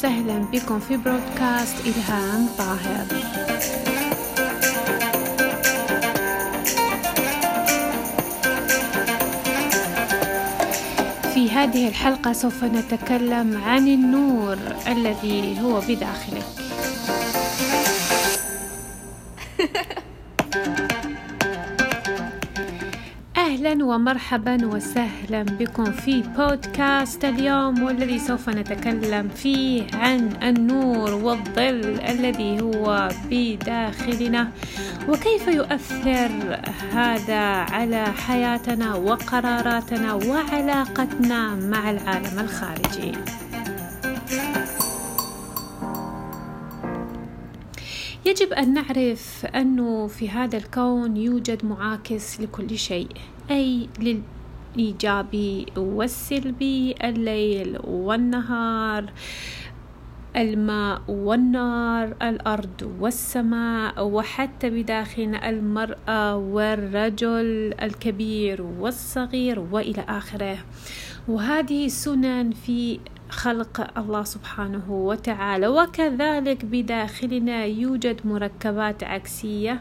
وسهلا بكم في برودكاست إلهام طاهر. في هذه الحلقة سوف نتكلم عن النور الذي هو بداخلك. أهلا ومرحبا وسهلا بكم في بودكاست اليوم والذي سوف نتكلم فيه عن النور والظل الذي هو بداخلنا. وكيف يؤثر هذا على حياتنا وقراراتنا وعلاقتنا مع العالم الخارجي؟ يجب أن نعرف أنه في هذا الكون يوجد معاكس لكل شيء أي للإيجابي والسلبي الليل والنهار الماء والنار الأرض والسماء وحتى بداخلنا المرأة والرجل الكبير والصغير وإلى آخره. وهذه سنن في خلق الله سبحانه وتعالى. وكذلك بداخلنا يوجد مركبات عكسية.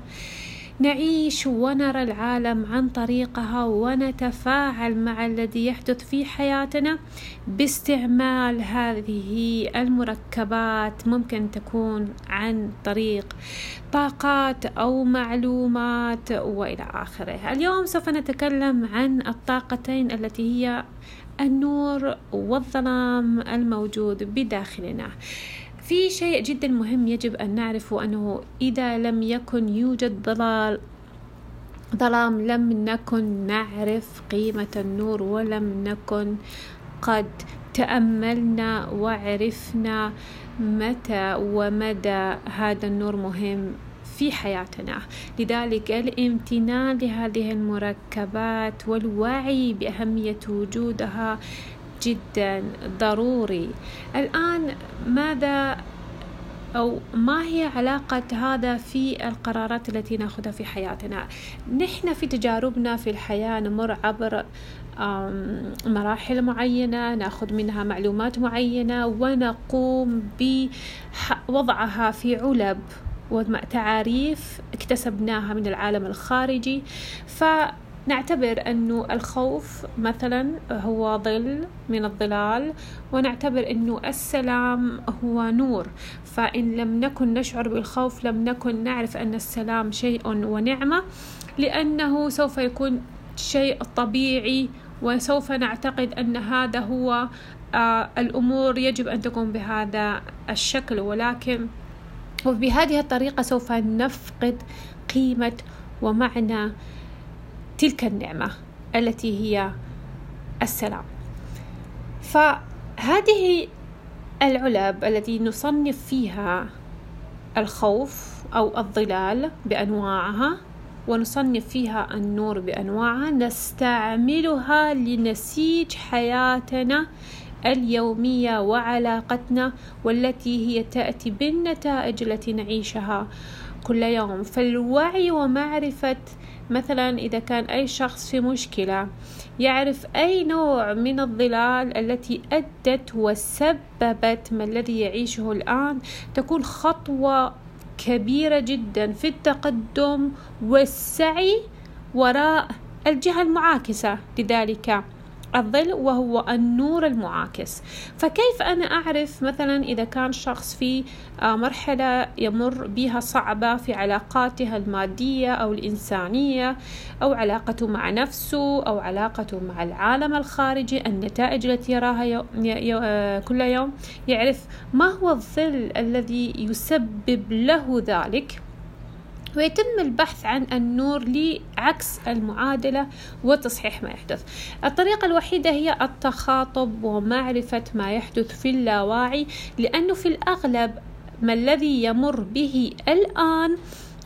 نعيش ونرى العالم عن طريقها ونتفاعل مع الذي يحدث في حياتنا باستعمال هذه المركبات. ممكن تكون عن طريق طاقات أو معلومات وإلى آخره. اليوم سوف نتكلم عن الطاقتين التي هي النور والظلام الموجود بداخلنا. في شيء جدا مهم يجب أن نعرفه أنه إذا لم يكن يوجد ضلال ظلام لم نكن نعرف قيمة النور ولم نكن قد تأملنا وعرفنا متى ومدى هذا النور مهم. في حياتنا. لذلك الامتنان لهذه المركبات والوعي بأهمية وجودها جدا ضروري. الآن ماذا أو ما هي علاقة هذا في القرارات التي نأخذها في حياتنا؟ نحن في تجاربنا في الحياة نمر عبر مراحل معينة نأخذ منها معلومات معينة ونقوم بوضعها في علب. وتعاريف اكتسبناها من العالم الخارجي. فنعتبر أنه الخوف مثلا هو ظل من الظلال ونعتبر أنه السلام هو نور. فإن لم نكن نشعر بالخوف لم نكن نعرف أن السلام شيء ونعمة لأنه سوف يكون شيء طبيعي وسوف نعتقد أن هذا هو آه الأمور يجب أن تكون بهذا الشكل. ولكن وبهذه الطريقة سوف نفقد قيمة ومعنى تلك النعمة التي هي السلام. فهذه العلب التي نصنف فيها الخوف أو الظلال بأنواعها ونصنف فيها النور بأنواعها نستعملها لنسيج حياتنا اليومية وعلاقتنا والتي هي تأتي بالنتائج التي نعيشها كل يوم. فالوعي ومعرفة مثلا إذا كان أي شخص في مشكلة يعرف أي نوع من الظلال التي أدت وسببت ما الذي يعيشه الآن تكون خطوة كبيرة جدا في التقدم والسعي وراء الجهة المعاكسة لذلك. الظل وهو النور المعاكس. فكيف أنا أعرف مثلا إذا كان شخص في آه، مرحلة يمر بها صعبة في علاقاته المادية أو الإنسانية أو علاقته مع نفسه أو علاقته مع العالم الخارجي النتائج التي يراها آه، كل يوم يعرف ما هو الظل الذي يسبب له ذلك. ويتم البحث عن النور لعكس المعادلة وتصحيح ما يحدث. الطريقة الوحيدة هي التخاطب ومعرفة ما يحدث في اللاواعي لأنه في الأغلب ما الذي يمر به الآن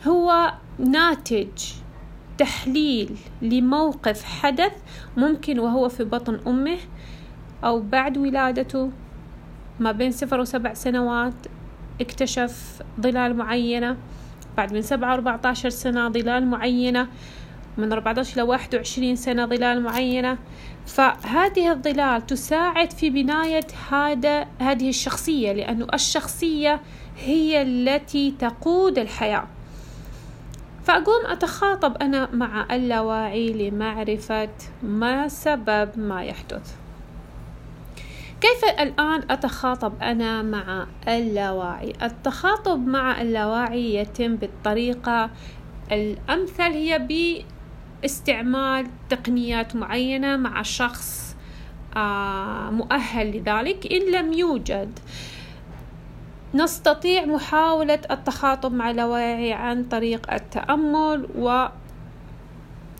هو ناتج تحليل لموقف حدث ممكن وهو في بطن أمه أو بعد ولادته ما بين صفر وسبع سنوات اكتشف ظلال معينة. بعد من سبعة وأربعة عشر سنة ظلال معينة من 14 إلى 21 سنة ظلال معينة. فهذه الظلال تساعد في بناية هذا هذه الشخصية لأنه الشخصية هي التي تقود الحياة. فأقوم أتخاطب أنا مع اللاواعي لمعرفة ما سبب ما يحدث. كيف الآن أتخاطب أنا مع اللاواعي؟ التخاطب مع اللاواعي يتم بالطريقة الأمثل هي باستعمال تقنيات معينة مع شخص آه، مؤهل لذلك إن لم يوجد نستطيع محاولة التخاطب مع اللاواعي عن طريق التأمل و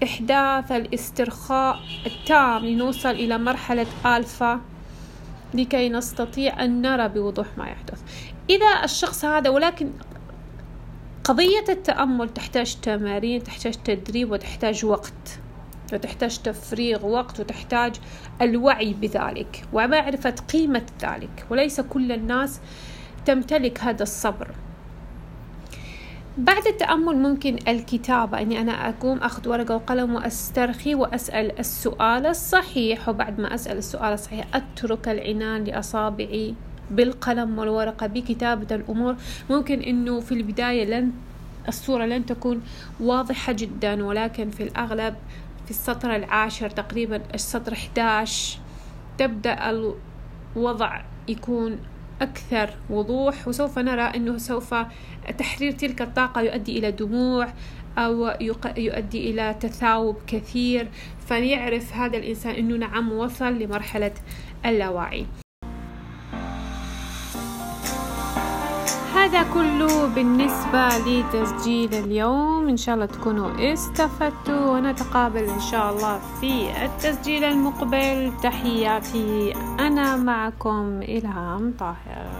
إحداث الاسترخاء التام لنوصل إلى مرحلة ألفا لكي نستطيع أن نرى بوضوح ما يحدث. إذا الشخص هذا ولكن قضية التأمل تحتاج تمارين تحتاج تدريب وتحتاج وقت وتحتاج تفريغ وقت وتحتاج الوعي بذلك. ومعرفة قيمة ذلك. وليس كل الناس تمتلك هذا الصبر. بعد التأمل ممكن الكتابة. إني أنا أقوم أخذ ورقة وقلم وأسترخي وأسأل السؤال الصحيح وبعد ما أسأل السؤال الصحيح أترك العنان لأصابعي بالقلم والورقة بكتابة الأمور. ممكن إنه في البداية لن الصورة لن تكون واضحة جدا ولكن في الأغلب في السطر العاشر تقريبا السطر 11 تبدأ الوضع يكون أكثر وضوح وسوف نرى أنه سوف تحرير تلك الطاقة يؤدي إلى دموع أو يؤدي إلى تثاؤب كثير. فيعرف هذا الإنسان أنه نعم وصل لمرحلة اللاوعي. هذا كله بالنسبة لتسجيل اليوم. إن شاء الله تكونوا استفدتوا ونتقابل إن شاء الله في التسجيل المقبل. تحياتي. أنا معكم إلهام طاهر.